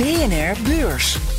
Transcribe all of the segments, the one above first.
BNR Beurs.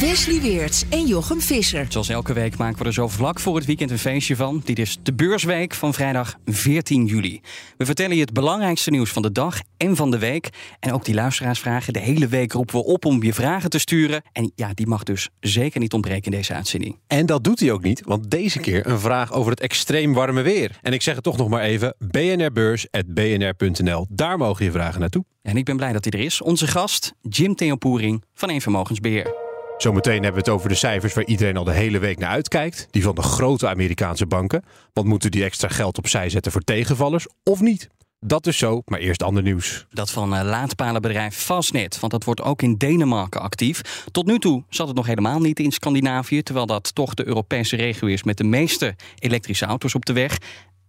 Wesley Weerts en Jochem Visser. Zoals elke week maken we er zo vlak voor het weekend een feestje van. Dit is de beursweek van vrijdag 14 juli. We vertellen je het belangrijkste nieuws van de dag en van de week. En ook die luisteraarsvragen. De hele week roepen we op om je vragen te sturen. En ja, die mag dus zeker niet ontbreken in deze uitzending. En dat doet hij ook niet, want deze keer een vraag over het extreem warme weer. En ik zeg het toch nog maar even: bnrbeurs.bnr.nl. Daar mogen je vragen naartoe. En ik ben blij dat hij er is. Onze gast, Jim Theopoering van Een Vermogensbeheer. Zometeen hebben we het over de cijfers waar iedereen al de hele week naar uitkijkt. Die van de grote Amerikaanse banken. Want moeten die extra geld opzij zetten voor tegenvallers of niet? Dat is zo, maar eerst ander nieuws. Dat van uh, laadpalenbedrijf Fastnet, want dat wordt ook in Denemarken actief. Tot nu toe zat het nog helemaal niet in Scandinavië, terwijl dat toch de Europese regio is met de meeste elektrische auto's op de weg.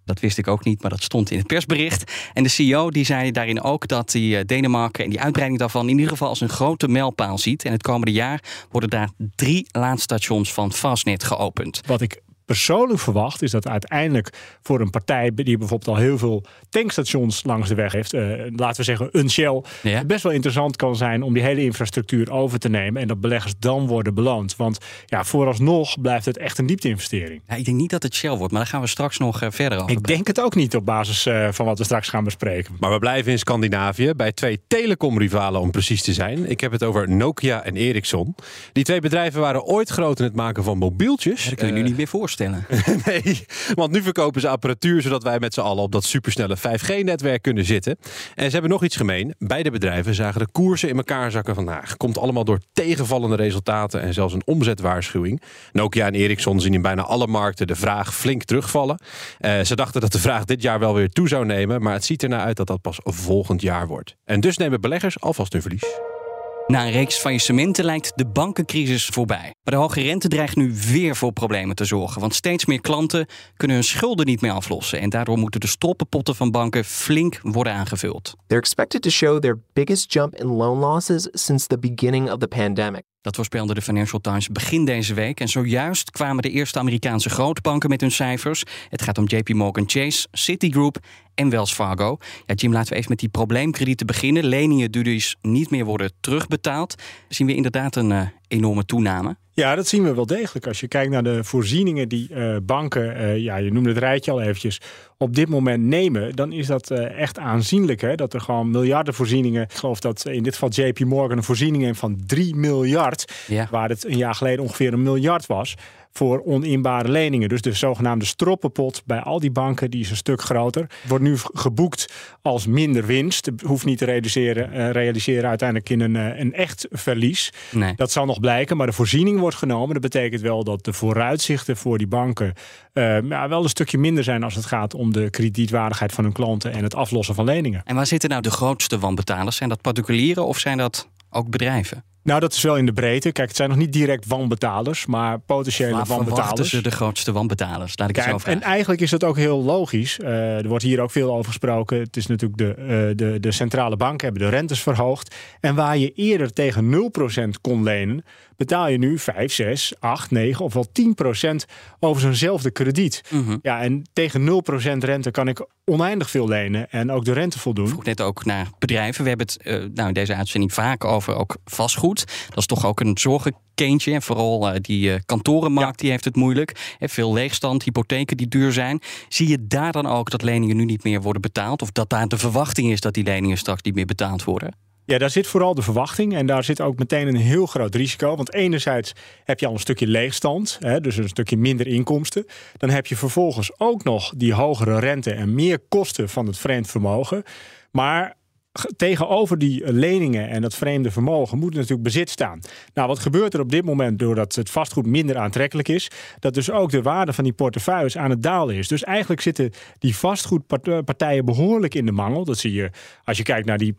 Dat wist ik ook niet, maar dat stond in het persbericht. En de CEO die zei daarin ook dat die uh, Denemarken en die uitbreiding daarvan in ieder geval als een grote mijlpaal ziet. En het komende jaar worden daar drie laadstations van Fastnet geopend. Wat ik persoonlijk verwacht, is dat uiteindelijk voor een partij die bijvoorbeeld al heel veel tankstations langs de weg heeft, uh, laten we zeggen een Shell, Ja. best wel interessant kan zijn om die hele infrastructuur over te nemen en dat beleggers dan worden beloond. Want ja, vooralsnog blijft het echt een diepte-investering. Ja, ik denk niet dat het Shell wordt, maar daar gaan we straks nog eh, verder over. Ik denk het ook niet op basis eh, van wat we straks gaan bespreken. Maar we blijven in Scandinavië bij twee telecomrivalen om precies te zijn. Ik heb het over Nokia en Ericsson. Die twee bedrijven waren ooit groot in het maken van mobieltjes. Dat kun je nu Eh, niet meer voorstellen. Nee, want nu verkopen ze apparatuur zodat wij met z'n allen op dat supersnelle 5G-netwerk kunnen zitten. En ze hebben nog iets gemeen. Beide bedrijven zagen de koersen in elkaar zakken vandaag. Komt allemaal door tegenvallende resultaten en zelfs een omzetwaarschuwing. Nokia en Ericsson zien in bijna alle markten de vraag flink terugvallen. Eh, ze dachten dat de vraag dit jaar wel weer toe zou nemen, maar het ziet ernaar uit dat dat pas volgend jaar wordt. En dus nemen beleggers alvast hun verlies. Na een reeks faillissementen lijkt de bankencrisis voorbij. Maar de hoge rente dreigt nu weer voor problemen te zorgen. Want steeds meer klanten kunnen hun schulden niet meer aflossen. En daardoor moeten de stroppenpotten van banken flink worden aangevuld. They're expected to show their biggest jump in loan losses since the beginning of the pandemic. Dat voorspelde de Financial Times begin deze week. En zojuist kwamen de eerste Amerikaanse grootbanken met hun cijfers. Het gaat om JP Morgan Chase, Citigroup en Wells Fargo. Ja, Jim, laten we even met die probleemkredieten beginnen. Leningen die dus niet meer worden terugbetaald. Zien we inderdaad een eh, enorme toename. Ja, dat zien we wel degelijk. Als je kijkt naar de voorzieningen die eh, banken, eh, ja, je noemde het rijtje al eventjes, op dit moment nemen, dan is dat eh, echt aanzienlijk. Hè? Dat er gewoon miljarden voorzieningen, ik geloof dat in dit geval JP Morgan een voorziening heeft van 3 miljard, Ja. waar het een jaar geleden ongeveer een miljard was, voor oninbare leningen. Dus de zogenaamde stroppenpot bij al die banken, die is een stuk groter. Wordt nu geboekt als minder winst. Hoeft niet te realiseren, eh, realiseren uiteindelijk in een, eh, een echt verlies. Nee. Dat zal nog blijken, maar de voorziening wordt genomen. Dat betekent wel dat de vooruitzichten voor die banken eh, ja, wel een stukje minder zijn als het gaat om de kredietwaardigheid van hun klanten en het aflossen van leningen. En waar zitten nou de grootste wanbetalers? Zijn dat particulieren of zijn dat ook bedrijven? Nou, dat is wel in de breedte. Kijk, het zijn nog niet direct wanbetalers, maar potentiële verwachten wanbetalers. ze de grootste wanbetalers? Laat ik het zo en vragen. eigenlijk is dat ook heel logisch. Eh, er wordt hier ook veel over gesproken. Het is natuurlijk de, eh, de, de centrale banken hebben de rentes verhoogd. En waar je eerder tegen 0% kon lenen, betaal je nu 5, 6, 8, 9 of wel 10% over zo'nzelfde krediet. Mhm. Ja, en tegen 0% rente kan ik oneindig veel lenen en ook de rente voldoen. vroeg net ook naar bedrijven. We hebben het eh, nou, in deze uitzending vaak over ook vastgoed. Dat is toch ook een zorgenkindje. En vooral eh, die eh, kantorenmarkt die heeft het moeilijk. En veel leegstand, hypotheken die duur zijn. Zie je daar dan ook dat leningen nu niet meer worden betaald? Of dat daar de verwachting is dat die leningen straks niet meer betaald worden? Ja, daar zit vooral de verwachting en daar zit ook meteen een heel groot risico. Want enerzijds heb je al een stukje leegstand, hè, dus een stukje minder inkomsten. Dan heb je vervolgens ook nog die hogere rente en meer kosten van het vreemd vermogen. Maar tegenover die leningen en dat vreemde vermogen moet natuurlijk bezit staan. Nou, wat gebeurt er op dit moment doordat het vastgoed minder aantrekkelijk is? Dat dus ook de waarde van die portefeuilles aan het dalen is. Dus eigenlijk zitten die vastgoedpartijen behoorlijk in de mangel. Dat zie je als je kijkt naar die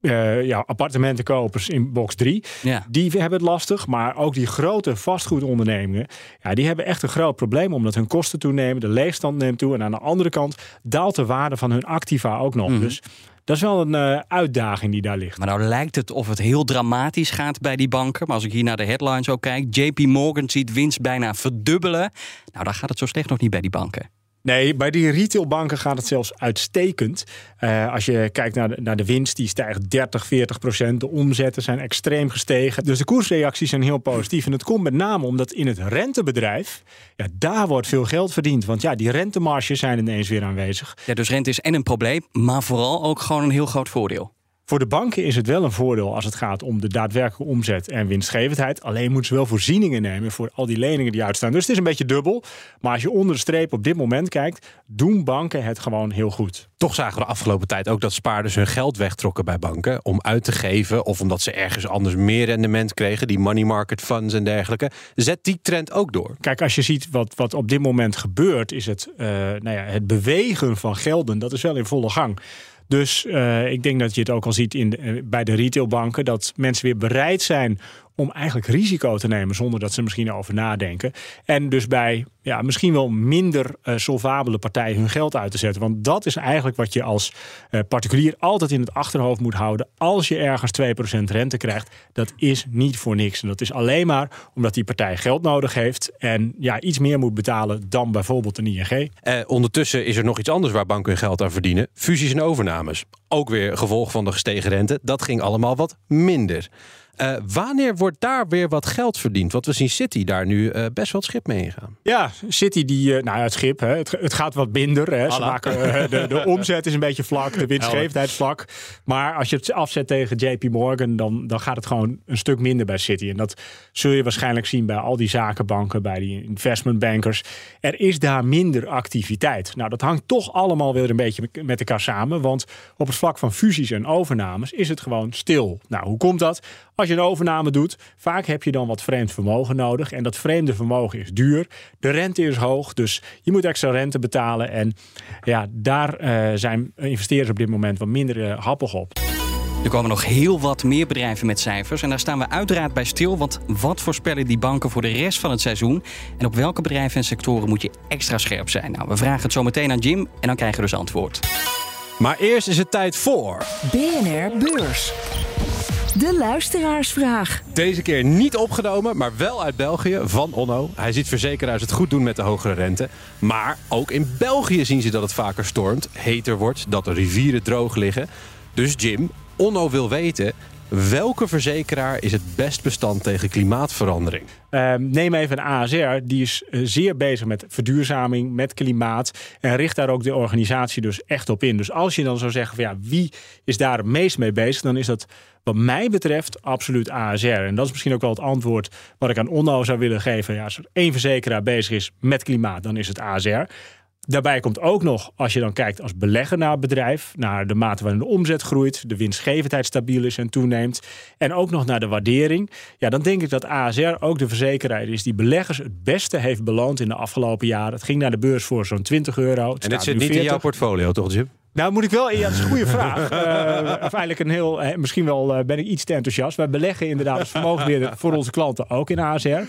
eh, ja, appartementenkopers in box 3. Ja. Die hebben het lastig. Maar ook die grote vastgoedondernemingen. Ja, die hebben echt een groot probleem. Omdat hun kosten toenemen. De leegstand neemt toe. En aan de andere kant daalt de waarde van hun activa ook nog. Mhm. Dus dat is wel een eh, uitdaging die daar ligt. Maar nou lijkt het of het heel dramatisch gaat bij die banken. Maar als ik hier naar de headlines ook kijk, JP Morgan ziet winst bijna verdubbelen. Nou, dan gaat het zo slecht nog niet bij die banken. Nee, bij die retailbanken gaat het zelfs uitstekend. Eh, als je kijkt naar de, naar de winst, die stijgt 30, 40 procent. De omzetten zijn extreem gestegen. Dus de koersreacties zijn heel positief. En het komt met name omdat in het rentebedrijf, ja, daar wordt veel geld verdiend. Want ja, die rentemarges zijn ineens weer aanwezig. Ja, dus rente is en een probleem, maar vooral ook gewoon een heel groot voordeel. Voor de banken is het wel een voordeel als het gaat om de daadwerkelijke omzet en winstgevendheid. Alleen moeten ze wel voorzieningen nemen voor al die leningen die uitstaan. Dus het is een beetje dubbel. Maar als je onder de streep op dit moment kijkt, doen banken het gewoon heel goed. Toch zagen we de afgelopen tijd ook dat spaarders hun geld wegtrokken bij banken om uit te geven of omdat ze ergens anders meer rendement kregen, die money market funds en dergelijke. Zet die trend ook door? Kijk, als je ziet wat, wat op dit moment gebeurt, is het, eh, nou ja, het bewegen van gelden, dat is wel in volle gang. Dus uh, ik denk dat je het ook al ziet in de, uh, bij de retailbanken, dat mensen weer bereid zijn om eigenlijk risico te nemen zonder dat ze misschien over nadenken. En dus bij ja, misschien wel minder uh, solvabele partijen hun geld uit te zetten. Want dat is eigenlijk wat je als uh, particulier altijd in het achterhoofd moet houden. Als je ergens 2% rente krijgt, dat is niet voor niks. En dat is alleen maar omdat die partij geld nodig heeft en ja, iets meer moet betalen dan bijvoorbeeld een ING. Uh, ondertussen is er nog iets anders waar banken hun geld aan verdienen. Fusies en overnames. Ook weer gevolg van de gestegen rente. Dat ging allemaal wat minder. Uh, wanneer wordt daar weer wat geld verdiend? Want we zien City daar nu uh, best wel het schip mee ingaan. Ja, City die, uh, nou ja, het schip, hè, het, het, gaat wat minder. Hè. Ze maken, de, de, omzet is een beetje vlak, de winstgevendheid vlak. Maar als je het afzet tegen JP Morgan, dan, dan gaat het gewoon een stuk minder bij City. En dat zul je waarschijnlijk zien bij al die zakenbanken, bij die investmentbankers. Er is daar minder activiteit. Nou, dat hangt toch allemaal weer een beetje met elkaar samen. Want op het vlak van fusies en overnames is het gewoon stil. Nou, hoe komt dat? Als je een overname doet, vaak heb je dan wat vreemd vermogen nodig. En dat vreemde vermogen is duur. De rente is hoog, dus je moet extra rente betalen. En ja, daar uh, zijn investeerders op dit moment wat minder uh, happig op. Er komen nog heel wat meer bedrijven met cijfers. En daar staan we uiteraard bij stil. Want wat voorspellen die banken voor de rest van het seizoen? En op welke bedrijven en sectoren moet je extra scherp zijn? Nou, we vragen het zo meteen aan Jim en dan krijgen we dus antwoord. Maar eerst is het tijd voor... BNR Beurs. De luisteraarsvraag. Deze keer niet opgenomen, maar wel uit België, van Onno. Hij ziet verzekeraars het goed doen met de hogere rente. Maar ook in België zien ze dat het vaker stormt, heter wordt, dat de rivieren droog liggen. Dus Jim, Onno wil weten... Welke verzekeraar is het best bestand tegen klimaatverandering? Uh, neem even een ASR. Die is uh, zeer bezig met verduurzaming, met klimaat. En richt daar ook de organisatie dus echt op in. Dus als je dan zou zeggen van ja, wie is daar het meest mee bezig? Dan is dat wat mij betreft absoluut ASR. En dat is misschien ook wel het antwoord wat ik aan Onno zou willen geven. Ja, als er één verzekeraar bezig is met klimaat, dan is het ASR. Daarbij komt ook nog, als je dan kijkt als belegger naar het bedrijf, naar de mate waarin de omzet groeit, de winstgevendheid stabiel is en toeneemt, en ook nog naar de waardering, ja, dan denk ik dat ASR ook de verzekeraar is die beleggers het beste heeft beloond in de afgelopen jaren. Het ging naar de beurs voor zo'n 20 euro. En dit zit niet 40. in jouw portfolio, toch, Jim? Nou, moet ik wel. Ja, dat is een goede vraag. uh, of eigenlijk een heel. Uh, misschien wel uh, ben ik iets te enthousiast. Wij beleggen inderdaad als vermogensbeheerder voor onze klanten ook in ASR.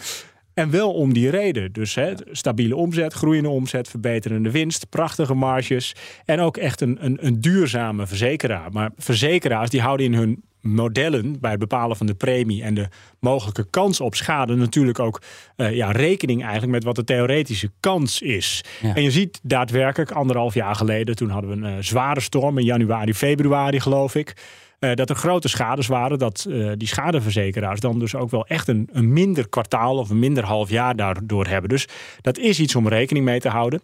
En wel om die reden. Dus hè, stabiele omzet, groeiende omzet, verbeterende winst, prachtige marges. En ook echt een, een, een duurzame verzekeraar. Maar verzekeraars die houden in hun modellen bij het bepalen van de premie en de mogelijke kans op schade natuurlijk ook uh, ja, rekening eigenlijk met wat de theoretische kans is. Ja. En je ziet daadwerkelijk anderhalf jaar geleden, toen hadden we een uh, zware storm in januari, februari geloof ik. Uh, dat er grote schades waren, dat uh, die schadeverzekeraars dan dus ook wel echt een, een minder kwartaal of een minder half jaar daardoor hebben. Dus dat is iets om rekening mee te houden.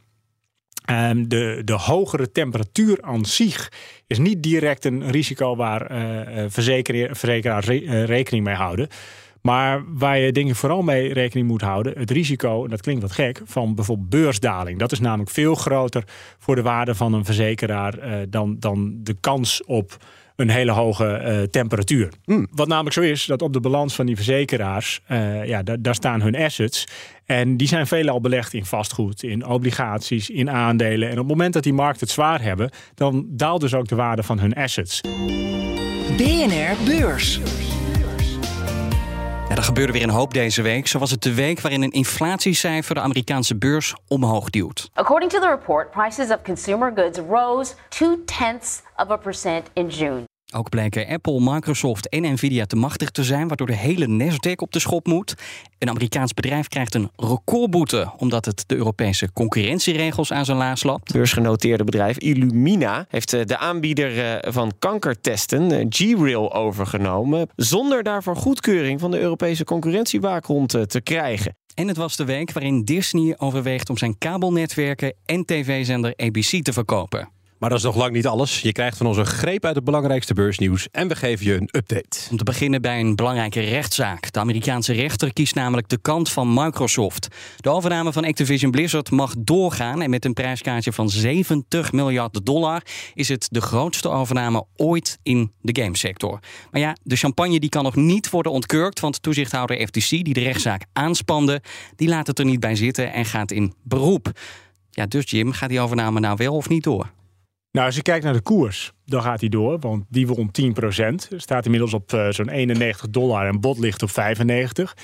Um, de, de hogere temperatuur aan zich is niet direct een risico waar uh, verzekeraars re rekening mee houden. Maar waar je ik vooral mee rekening moet houden, het risico, en dat klinkt wat gek, van bijvoorbeeld beursdaling. Dat is namelijk veel groter voor de waarde van een verzekeraar dan, dan de kans op een hele hoge uh, temperatuur. Mm. Wat namelijk zo is, dat op de balans van die verzekeraars, uh, ja, daar, daar staan hun assets. En die zijn veelal belegd in vastgoed, in obligaties, in aandelen. En op het moment dat die markten het zwaar hebben, dan daalt dus ook de waarde van hun assets. BNR Beurs. Er gebeurde weer een hoop deze week. Zo was het de week waarin een inflatiecijfer de Amerikaanse beurs omhoog duwt. According to the report, prices of consumer goods rose two tenths of a percent in June. Ook bleken Apple, Microsoft en Nvidia te machtig te zijn, waardoor de hele Nasdaq op de schop moet. Een Amerikaans bedrijf krijgt een recordboete omdat het de Europese concurrentieregels aan zijn laars lapt. Beursgenoteerde bedrijf Illumina heeft eh, de aanbieder eh, van kankertesten, eh, G-Rail, overgenomen. Zonder daarvoor goedkeuring van de Europese concurrentiewaakhond te krijgen. En het was de week waarin Disney overweegt om zijn kabelnetwerken en tv-zender ABC te verkopen. Maar dat is nog lang niet alles. Je krijgt van ons een greep uit het belangrijkste beursnieuws en we geven je een update. Om te beginnen bij een belangrijke rechtszaak. De Amerikaanse rechter kiest namelijk de kant van Microsoft. De overname van Activision Blizzard mag doorgaan en met een prijskaartje van 70 miljard dollar is het de grootste overname ooit in de gamesector. Maar ja, de champagne die kan nog niet worden ontkurkt, want toezichthouder FTC die de rechtszaak aanspande, die laat het er niet bij zitten en gaat in beroep. Ja, dus Jim, gaat die overname nou wel of niet door? Nou, als je kijkt naar de koers, dan gaat hij door, want die won 10%. Staat inmiddels op uh, zo'n 91 dollar en bot ligt op 95.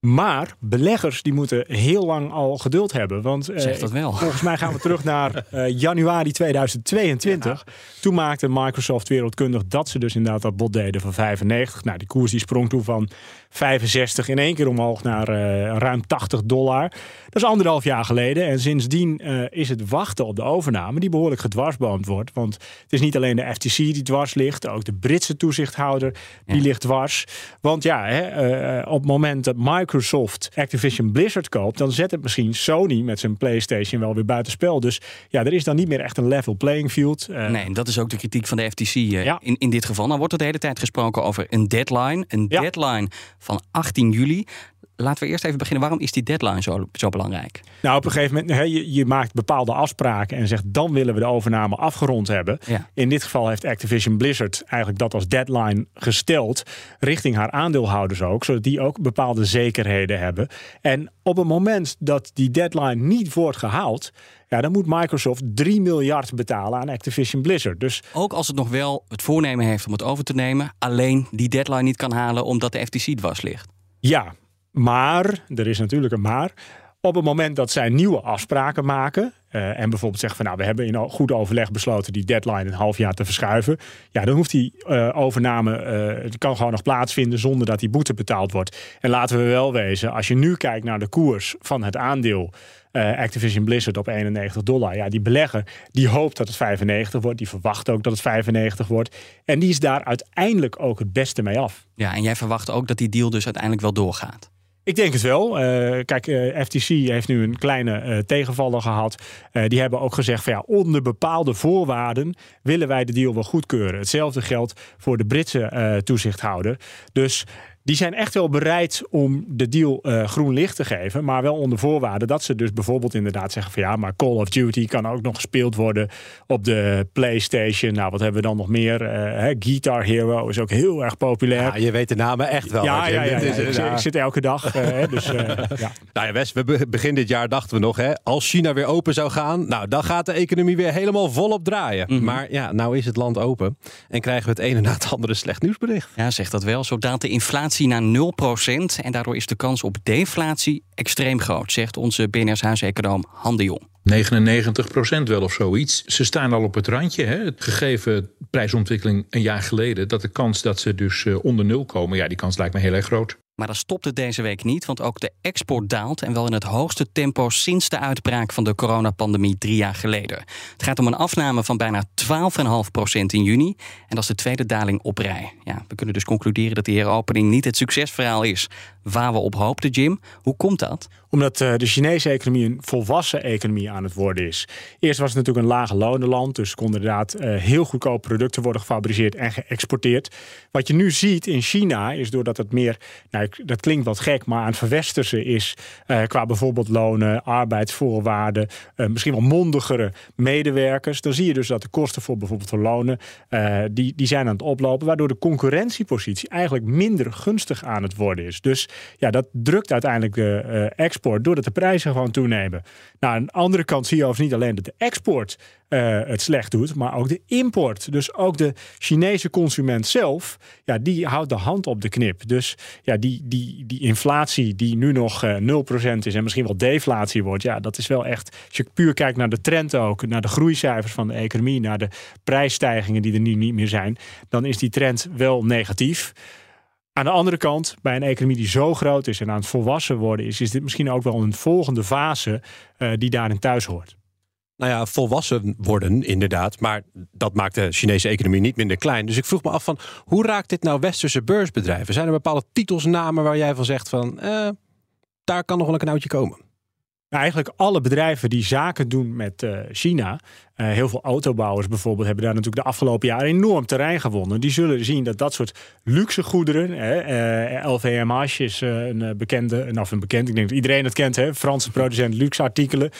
Maar beleggers die moeten heel lang al geduld hebben. Want uh, dat wel. volgens mij gaan we terug naar uh, januari 2022. Ja. Toen maakte Microsoft wereldkundig dat ze dus inderdaad dat bot deden van 95. Nou, die koers die sprong toen van 65 in één keer omhoog naar uh, ruim 80 dollar. Dat is anderhalf jaar geleden. En sindsdien uh, is het wachten op de overname die behoorlijk gedwarsboomd wordt. Want het is niet alleen de FTC die dwars ligt. Ook de Britse toezichthouder die ja. ligt dwars. Want ja, hè, uh, op het moment dat Microsoft Activision Blizzard koopt... dan zet het misschien Sony met zijn PlayStation wel weer buitenspel. Dus ja, er is dan niet meer echt een level playing field. nee, en dat is ook de kritiek van de FTC ja. in, in dit geval. Nou wordt er de hele tijd gesproken over een deadline. Een ja. deadline van 18 juli. Laten we eerst even beginnen. Waarom is die deadline zo, zo belangrijk? Nou, op een gegeven moment, he, je, je, maakt bepaalde afspraken en zegt dan willen we de overname afgerond hebben. Ja. In dit geval heeft Activision Blizzard eigenlijk dat als deadline gesteld richting haar aandeelhouders ook, zodat die ook bepaalde zekerheden hebben. En op het moment dat die deadline niet wordt gehaald, ja, dan moet Microsoft 3 miljard betalen aan Activision Blizzard. Dus ook als het nog wel het voornemen heeft om het over te nemen, alleen die deadline niet kan halen omdat de FTC dwars ligt. Ja, maar, er is natuurlijk een maar. Op het moment dat zij nieuwe afspraken maken. Uh, en bijvoorbeeld zeggen van nou, we hebben in goed overleg besloten die deadline een half jaar te verschuiven. Ja, dan hoeft die uh, overname, uh, het kan gewoon nog plaatsvinden zonder dat die boete betaald wordt. En laten we wel wezen, als je nu kijkt naar de koers van het aandeel. Activision Blizzard op 91 dollar. Ja, die belegger die hoopt dat het 95 wordt. Die verwacht ook dat het 95 wordt. En die is daar uiteindelijk ook het beste mee af. Ja, en jij verwacht ook dat die deal dus uiteindelijk wel doorgaat. Ik denk het wel. Uh, kijk, uh, FTC heeft nu een kleine uh, tegenvaller gehad. die hebben ook gezegd van ja, onder bepaalde voorwaarden willen wij de deal wel goedkeuren. Hetzelfde geldt voor de Britse toezichthouder. Dus die zijn echt wel bereid om de deal uh, groen licht te geven. Maar wel onder voorwaarden dat ze dus bijvoorbeeld inderdaad zeggen van ja, maar Call of Duty kan ook nog gespeeld worden op de PlayStation. Nou, wat hebben we dan nog meer? Uh, Guitar Hero is ook heel erg populair. Ja, je weet de namen echt wel. Ja, ja, ja, ja, ik, ik, zit elke dag. Uh, dus, ja. Nou ja, Wes, we begin dit jaar dachten we nog, hè, als China weer open zou gaan, nou, dan gaat de economie weer helemaal volop draaien. Mm -hmm. Maar ja, nou is het land open en krijgen we het ene na het andere slecht nieuwsbericht. Ja, zeg dat wel. Zo daalt de inflatie naar 0% en daardoor is de kans op deflatie extreem groot, zegt onze BNR's huiseconoom Han Jong. 99% wel of zoiets. Ze staan al op het randje. Hè? Gegeven prijsontwikkeling een jaar geleden, dat de kans dat ze dus onder nul komen, ja, die kans lijkt me heel erg groot. Maar dat stopt het deze week niet, want ook de export daalt en wel in het hoogste tempo sinds de uitbraak van de coronapandemie drie jaar geleden. Het gaat om een afname van bijna 12,5% in juni en dat is de tweede daling op rij. Ja, we kunnen dus concluderen dat die heropening niet het succesverhaal is waar we op hoopten, Jim. Hoe komt dat? Omdat uh, de Chinese economie een volwassen economie aan het worden is. Eerst was het natuurlijk een lage lonenland, dus konden inderdaad uh, heel goedkoop producten worden gefabriceerd en geëxporteerd. Wat je nu ziet in China is doordat het meer, nou, dat klinkt wat gek, maar aan het is uh, qua bijvoorbeeld lonen, arbeidsvoorwaarden, misschien wel mondigere medewerkers. Dan zie je dus dat de kosten voor bijvoorbeeld de lonen, die, die zijn aan het oplopen, waardoor de concurrentiepositie eigenlijk minder gunstig aan het worden is. Dus ja, dat drukt uiteindelijk de eh, export doordat de prijzen gewoon toenemen. Nou, aan de andere kant zie je overigens niet alleen dat de export eh, het slecht doet, maar ook de import. Dus ook de Chinese consument zelf, ja, die houdt de hand op de knip. Dus ja, die, die, die inflatie die nu nog uh, 0% is en misschien wel deflatie wordt, ja, dat is wel echt, als je puur kijkt naar de trend ook, naar de groeicijfers van de economie, naar de prijsstijgingen die er nu niet meer zijn, dan is die trend wel negatief. Aan de andere kant, bij een economie die zo groot is en aan het volwassen worden is, is dit misschien ook wel een volgende fase uh, die daarin thuis hoort. Nou ja, volwassen worden inderdaad, maar dat maakt de Chinese economie niet minder klein. Dus ik vroeg me af van, hoe raakt dit nou westerse beursbedrijven? Zijn er bepaalde titelsnamen waar jij van zegt van, eh, daar kan nog wel een knoutje komen? Nou, eigenlijk alle bedrijven die zaken doen met uh, China, uh, heel veel autobouwers bijvoorbeeld, hebben daar natuurlijk de afgelopen jaren enorm terrein gewonnen. Die zullen zien dat dat soort luxe goederen, uh, LVMH is een bekende, of een bekend, ik denk dat iedereen het kent, hè, Franse producent luxe artikelen.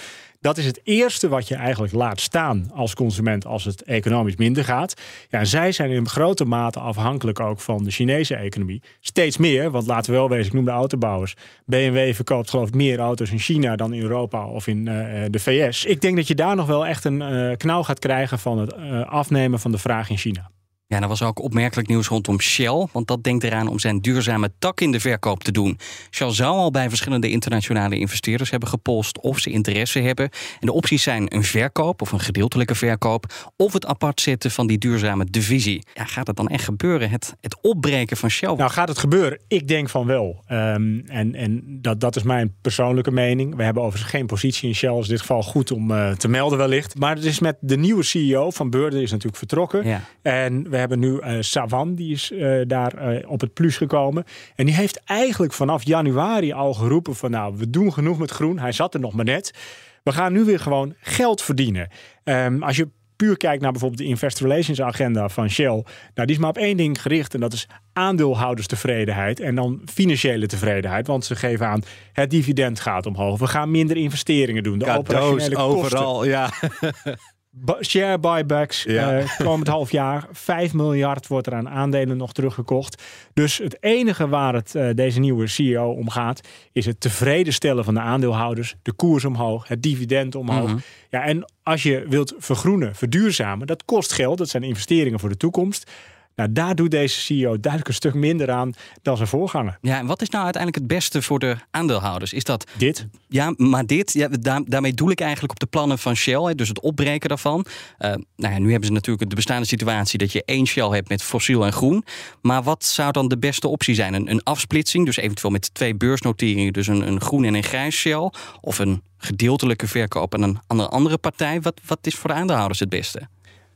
Dat is het eerste wat je eigenlijk laat staan als consument als het economisch minder gaat. Ja, zij zijn in grote mate afhankelijk ook van de Chinese economie. Steeds meer, want laten we wel wezen, ik noem de autobouwers. BMW verkoopt geloof ik meer auto's in China dan in Europa of in uh, de VS. Ik denk dat je daar nog wel echt een uh, knauw gaat krijgen van het uh, afnemen van de vraag in China. Ja, er was ook opmerkelijk nieuws rondom Shell, want dat denkt eraan om zijn duurzame tak in de verkoop te doen. Shell zou al bij verschillende internationale investeerders hebben gepolst of ze interesse hebben. En de opties zijn een verkoop of een gedeeltelijke verkoop of het apart zetten van die duurzame divisie. Ja, gaat het dan echt gebeuren? Het, het opbreken van Shell? Nou, gaat het gebeuren? Ik denk van wel. Um, en en dat, dat is mijn persoonlijke mening. We hebben overigens geen positie in Shell, is in dit geval goed om uh, te melden wellicht. Maar het is met de nieuwe CEO van Beurden is natuurlijk vertrokken. Ja. En we hebben nu uh, Savan, die is uh, daar uh, op het plus gekomen. En die heeft eigenlijk vanaf januari al geroepen van nou, we doen genoeg met groen. Hij zat er nog maar net. We gaan nu weer gewoon geld verdienen. Um, als je puur kijkt naar bijvoorbeeld de Investor Relations agenda van Shell. Nou, die is maar op één ding gericht en dat is aandeelhouderstevredenheid en dan financiële tevredenheid. Want ze geven aan, het dividend gaat omhoog. We gaan minder investeringen doen. De Cadeaus operationele overal, kosten. ja. Share buybacks Ja. uh, komend half jaar. 5 miljard wordt er aan aandelen nog teruggekocht. Dus het enige waar het uh, deze nieuwe CEO om gaat... is het tevreden stellen van de aandeelhouders. De koers omhoog, het dividend omhoog. Mhm. Ja, en als je wilt vergroenen, verduurzamen... dat kost geld, dat zijn investeringen voor de toekomst... Nou, daar doet deze CEO duidelijk een stuk minder aan dan zijn voorganger. Ja, en wat is nou uiteindelijk het beste voor de aandeelhouders? Is dat dit? Ja, maar dit, ja, daar, daarmee doel ik eigenlijk op de plannen van Shell, hè, dus het opbreken daarvan. Uh, nou ja, nu hebben ze natuurlijk de bestaande situatie dat je één Shell hebt met fossiel en groen. Maar wat zou dan de beste optie zijn? Een, een afsplitsing, dus eventueel met twee beursnoteringen, dus een, een groen en een grijs Shell, of een gedeeltelijke verkoop aan een andere, andere partij. Wat, wat is voor de aandeelhouders het beste?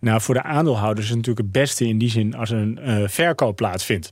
Nou, voor de aandeelhouders is het natuurlijk het beste in die zin als een uh, verkoop plaatsvindt.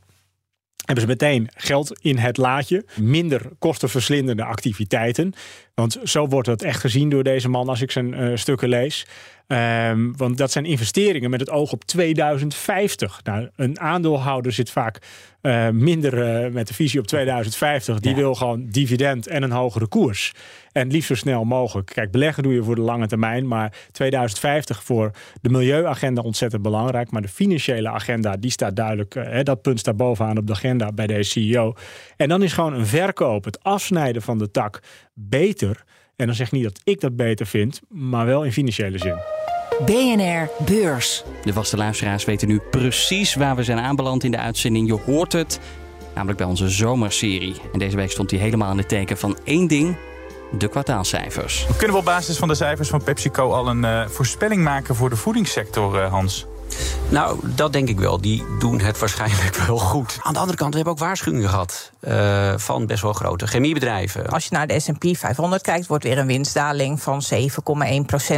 Hebben ze meteen geld in het laadje, minder kostenverslindende activiteiten. Want zo wordt dat echt gezien door deze man als ik zijn uh, stukken lees. Um, want dat zijn investeringen met het oog op 2050. Nou, een aandeelhouder zit vaak uh, minder uh, met de visie op 2050. Die ja. wil gewoon dividend en een hogere koers. En liefst zo snel mogelijk. Kijk, beleggen doe je voor de lange termijn. Maar 2050 voor de milieuagenda ontzettend belangrijk. Maar de financiële agenda, die staat duidelijk. Uh, dat punt staat bovenaan op de agenda bij deze CEO. En dan is gewoon een verkoop, het afsnijden van de tak, beter. En dan zeg ik niet dat ik dat beter vind, maar wel in financiële zin. BNR Beurs. De vaste luisteraars weten nu precies waar we zijn aanbeland in de uitzending. Je hoort het, namelijk bij onze zomerserie. En deze week stond hij helemaal in het teken van één ding. De kwartaalcijfers. Kunnen we op basis van de cijfers van PepsiCo al een uh, voorspelling maken voor de voedingssector, uh, Hans? Nou, dat denk ik wel. Die doen het waarschijnlijk wel goed. Aan de andere kant, we hebben ook waarschuwingen gehad uh, van best wel grote chemiebedrijven. Als je naar de S&P 500 kijkt, wordt weer een winstdaling van 7,1%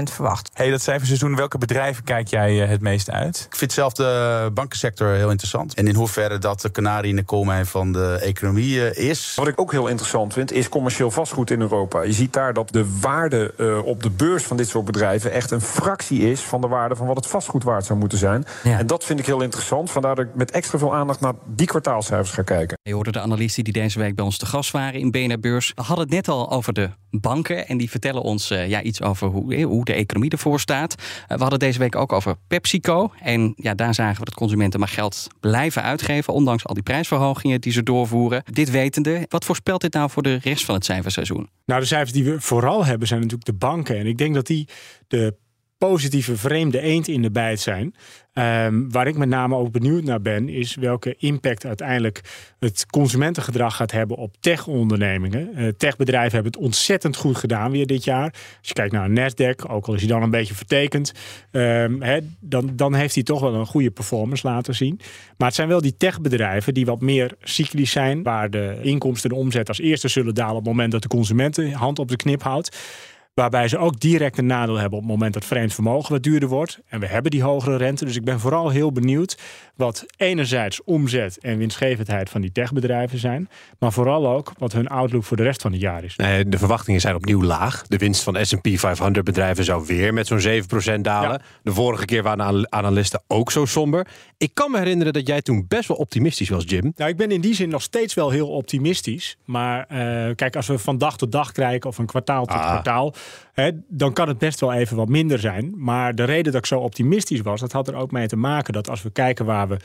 verwacht. Hey, dat cijferseizoen, welke bedrijven kijk jij uh, het meest uit? Ik vind zelf de bankensector heel interessant. En in hoeverre dat de kanarie in de koolmijn van de economie uh, is. Wat ik ook heel interessant vind, is commercieel vastgoed in Europa. Je ziet daar dat de waarde op de beurs van dit soort bedrijven echt een fractie is van de waarde van wat het vastgoed waard zou moeten zijn. Zijn. En dat vind ik heel interessant. Vandaar dat ik met extra veel aandacht naar die kwartaalcijfers ga kijken. Je hoorde de analisten die deze week bij ons te gast waren in BNR Beurs. We hadden het net al over de banken en die vertellen ons uh, ja, iets over hoe, hoe de economie ervoor staat. Uh, we hadden deze week ook over PepsiCo. En ja, daar zagen we dat consumenten maar geld blijven uitgeven, ondanks al die prijsverhogingen die ze doorvoeren. Dit wetende, wat voorspelt dit nou voor de rest van het cijferseizoen? Nou, de cijfers die we vooral hebben zijn natuurlijk de banken. En ik denk dat die de positieve vreemde eend in de bijt zijn. Um, waar ik met name ook benieuwd naar ben, is welke impact uiteindelijk het consumentengedrag gaat hebben op tech-ondernemingen. Uh, techbedrijven hebben het ontzettend goed gedaan weer dit jaar. Als je kijkt naar Nasdaq, ook al is hij dan een beetje vertekend, he, dan, dan heeft hij toch wel een goede performance laten zien. Maar het zijn wel die techbedrijven die wat meer cyclisch zijn, waar de inkomsten en omzet als eerste zullen dalen op het moment dat de consument de hand op de knip houdt. Waarbij ze ook direct een nadeel hebben op het moment dat vreemd vermogen wat duurder wordt. En we hebben die hogere rente. Dus ik ben vooral heel benieuwd wat enerzijds omzet en winstgevendheid van die techbedrijven zijn. Maar vooral ook wat hun outlook voor de rest van het jaar is. Nee, de verwachtingen zijn opnieuw laag. De winst van S&P 500 bedrijven zou weer met zo'n 7% dalen. De vorige keer waren analisten ook zo somber. Ik kan me herinneren dat jij toen best wel optimistisch was, Jim. Nou, ik ben in die zin nog steeds wel heel optimistisch. Maar uh, kijk, als we van dag tot dag kijken of een kwartaal tot ah. kwartaal dan kan het best wel even wat minder zijn. Maar de reden dat ik zo optimistisch was, dat had er ook mee te maken dat als we kijken waar we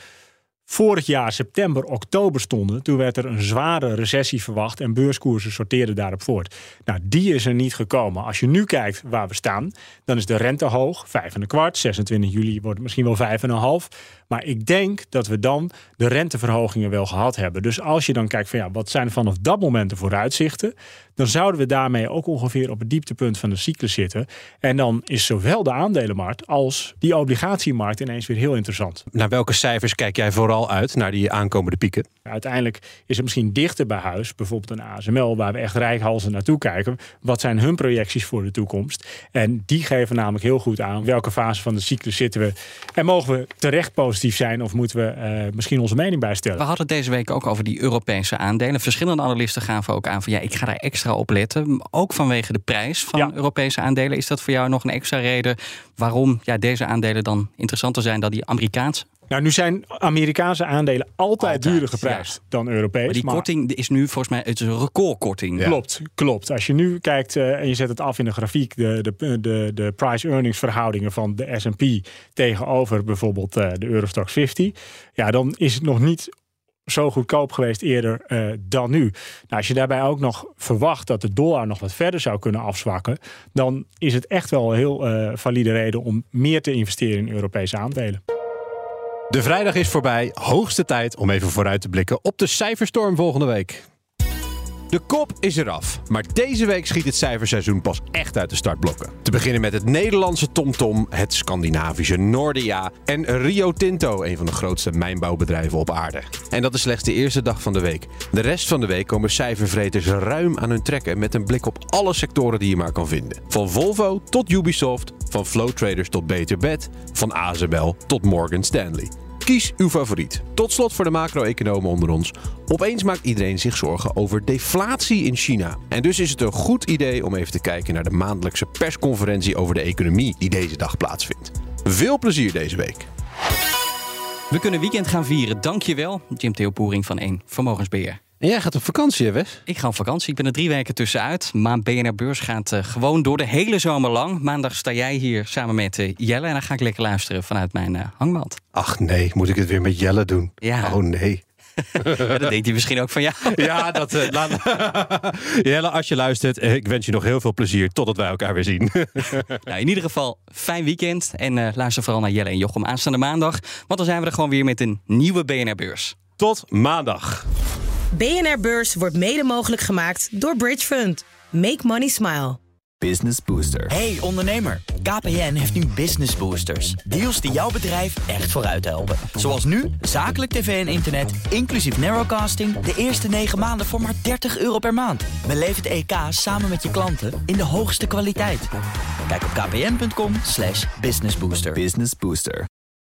vorig jaar september, oktober stonden, toen werd er een zware recessie verwacht en beurskoersen sorteerden daarop voort. Nou, die is er niet gekomen. Als je nu kijkt waar we staan, dan is de rente hoog, 5 en een kwart, 26 juli wordt het misschien wel 5,5. Maar ik denk dat we dan de renteverhogingen wel gehad hebben. Dus als je dan kijkt van ja, wat zijn vanaf dat moment de vooruitzichten, dan zouden we daarmee ook ongeveer op het dieptepunt van de cyclus zitten. En dan is zowel de aandelenmarkt als die obligatiemarkt ineens weer heel interessant. Naar welke cijfers kijk jij vooral uit, naar die aankomende pieken? Uiteindelijk is het misschien dichter bij huis, bijvoorbeeld een ASML, waar we echt rijkhalzen naartoe kijken. Wat zijn hun projecties voor de toekomst? En die geven namelijk heel goed aan welke fase van de cyclus zitten we. En mogen we terecht positief zijn of moeten we uh, misschien onze mening bijstellen? We hadden het deze week ook over die Europese aandelen. Verschillende analisten gaven ook aan van ja, ik ga daar extra op letten. Ook vanwege de prijs van ja. Europese aandelen. Is dat voor jou nog een extra reden waarom ja, deze aandelen dan interessanter zijn dan die Amerikaanse? Nou, nu zijn Amerikaanse aandelen altijd, altijd duurder geprijsd dan Europees. Maar die korting is nu volgens mij het is een recordkorting. Klopt, klopt. Als je nu kijkt uh, en je zet het af in de grafiek, de, de, de, de price-earnings verhoudingen van de S&P tegenover bijvoorbeeld uh, de Eurostox 50, ja, dan is het nog niet zo goedkoop geweest eerder uh, dan nu. Nou, als je daarbij ook nog verwacht dat de dollar nog wat verder zou kunnen afzwakken, dan is het echt wel een heel uh, valide reden om meer te investeren in Europese aandelen. De vrijdag is voorbij. Hoogste tijd om even vooruit te blikken op de cijferstorm volgende week. De kop is eraf, maar deze week schiet het cijferseizoen pas echt uit de startblokken. Te beginnen met het Nederlandse TomTom, het Scandinavische Nordea en Rio Tinto, een van de grootste mijnbouwbedrijven op aarde. En dat is slechts de eerste dag van de week. De rest van de week komen cijfervreters ruim aan hun trekken met een blik op alle sectoren die je maar kan vinden. Van Volvo tot Ubisoft, van Flow Traders tot Beter Bed, van ASML tot Morgan Stanley. Kies uw favoriet. Tot slot voor de macro-economen onder ons. Opeens maakt iedereen zich zorgen over deflatie in China. En dus is het een goed idee om even te kijken naar de maandelijkse persconferentie over de economie die deze dag plaatsvindt. Veel plezier deze week. We kunnen weekend gaan vieren. Dankjewel, Jim Theo Poering van 1 Vermogensbeheer. En jij gaat op vakantie, hè, Wes? Ik ga op vakantie. Ik ben er drie weken tussenuit. Maar BNR Beurs gaat uh, gewoon door de hele zomer lang. Maandag sta jij hier samen met uh, Jelle. En dan ga ik lekker luisteren vanuit mijn uh, hangmat. Ach nee, moet ik het weer met Jelle doen? Ja. Oh nee. ja, dat denkt hij misschien ook van jou. ja, dat... Uh, laat... Jelle, als je luistert, ik wens je nog heel veel plezier totdat wij elkaar weer zien. nou, in ieder geval, fijn weekend. En uh, luister vooral naar Jelle en Jochem aanstaande maandag. Want dan zijn we er gewoon weer met een nieuwe BNR-beurs. Tot maandag. BNR Beurs wordt mede mogelijk gemaakt door Bridge Fund. Make money smile. Business Booster. Hey ondernemer, KPN heeft nu Business Boosters. Deals die jouw bedrijf echt vooruit helpen. Zoals nu, zakelijk tv en internet, inclusief narrowcasting... de eerste 9 maanden voor maar 30 euro per maand. Beleef het EK samen met je klanten in de hoogste kwaliteit. Kijk op kpn.com businessbooster. Business Booster.